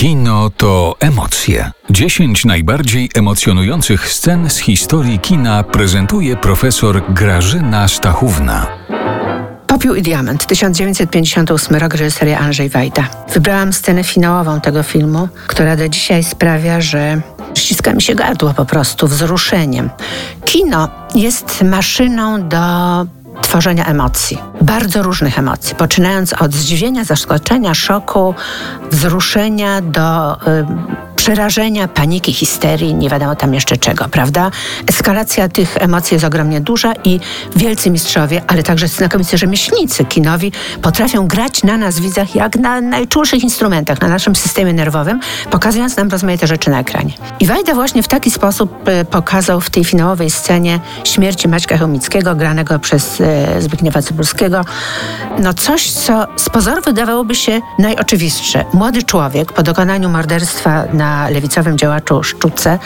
Kino to emocje. 10 najbardziej emocjonujących scen z historii kina prezentuje profesor Grażyna Stachówna. Popiół i Diament, 1958 rok, reżyseria Andrzej Wajda. Wybrałam scenę finałową tego filmu, która do dzisiaj sprawia, że ściska mi się gardło po prostu wzruszeniem. Kino jest maszyną do tworzenia emocji, bardzo różnych emocji, poczynając od zdziwienia, zaskoczenia, szoku, wzruszenia do. Y, przerażenia, paniki, histerii, nie wiadomo tam jeszcze czego, prawda? Eskalacja tych emocji jest ogromnie duża i wielcy mistrzowie, ale także znakomici rzemieślnicy kinowi potrafią grać na nas widzach jak na najczulszych instrumentach, na naszym systemie nerwowym, pokazując nam rozmaite rzeczy na ekranie. I Wajda właśnie w taki sposób e, pokazał w tej finałowej scenie śmierci Maćka Chomickiego, granego przez e, Zbigniewa Cybulskiego, no coś, co z pozoru wydawałoby się najoczywistsze. Młody człowiek po dokonaniu morderstwa na lewicowym działaczu Szczuce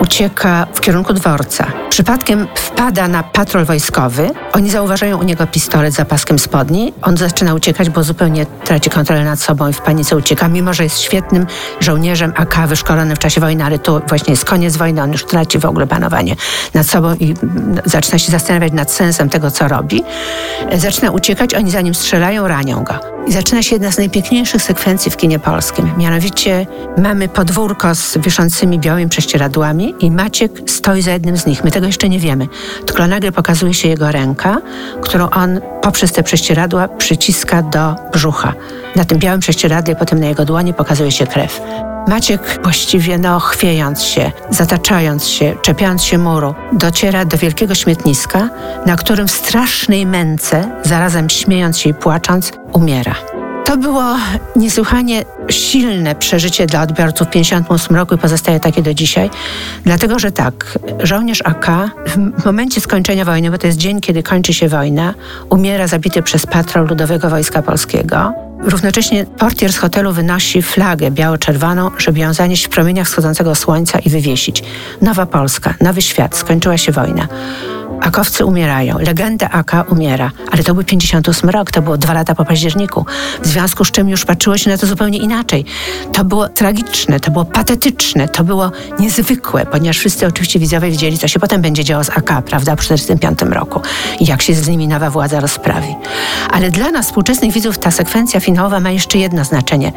ucieka w kierunku dworca. Przypadkiem wpada na patrol wojskowy. Oni zauważają u niego pistolet za paskiem spodni. On zaczyna uciekać, bo zupełnie traci kontrolę nad sobą i w panice ucieka, mimo że jest świetnym żołnierzem AK wyszkolonym w czasie wojny, ale tu właśnie jest koniec wojny, on już traci w ogóle panowanie nad sobą i zaczyna się zastanawiać nad sensem tego, co robi. Zaczyna uciekać, oni za nim strzelają, ranią go. I zaczyna się jedna z najpiękniejszych sekwencji w kinie polskim. Mianowicie mamy podwórko z wiszącymi białymi prześcieradłami i Maciek stoi za jednym z nich. My tego jeszcze nie wiemy. Tylko nagle pokazuje się jego ręka, którą on poprzez te prześcieradła przyciska do brzucha. Na tym białym prześcieradle, potem na jego dłoni pokazuje się krew. Maciek właściwie no, chwiejąc się, zataczając się, czepiając się muru, dociera do wielkiego śmietniska, na którym w strasznej męce, zarazem śmiejąc się i płacząc, umiera. To było niesłychanie silne przeżycie dla odbiorców w 1958 roku i pozostaje takie do dzisiaj, dlatego że tak, żołnierz AK w momencie skończenia wojny, bo to jest dzień, kiedy kończy się wojna, umiera zabity przez patrol Ludowego Wojska Polskiego. Równocześnie portier z hotelu wynosi flagę biało-czerwoną, żeby ją zanieść w promieniach wschodzącego słońca i wywiesić. Nowa Polska, nowy świat, skończyła się wojna. Akowcy umierają, legenda AK umiera, ale to był 58 rok, to było dwa lata po październiku, w związku z czym już patrzyło się na to zupełnie inaczej. To było tragiczne, to było patetyczne, to było niezwykłe, ponieważ wszyscy oczywiście widzowie wiedzieli, co się potem będzie działo z AK, prawda, w 45 roku i jak się z nimi nowa władza rozprawi. Ale dla nas, współczesnych widzów, ta sekwencja finałowa ma jeszcze jedno znaczenie,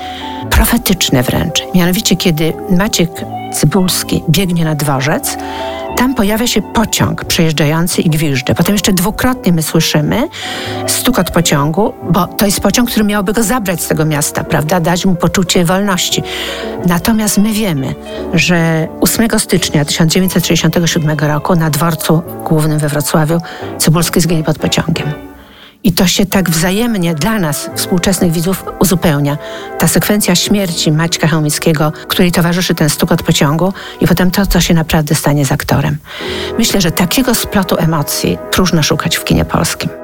profetyczne wręcz. Mianowicie, kiedy Maciek Cybulski biegnie na dworzec, tam pojawia się pociąg przejeżdżający i gwiżdże. Potem jeszcze dwukrotnie my słyszymy stukot pociągu, bo to jest pociąg, który miałby go zabrać z tego miasta, prawda, dać mu poczucie wolności. Natomiast my wiemy, że 8 stycznia 1967 roku na dworcu głównym we Wrocławiu Cybulski zginie pod pociągiem. I to się tak wzajemnie dla nas, współczesnych widzów, uzupełnia. Ta sekwencja śmierci Maćka Chełmickiego, której towarzyszy ten stukot pociągu i potem to, co się naprawdę stanie z aktorem. Myślę, że takiego splotu emocji próżno szukać w kinie polskim.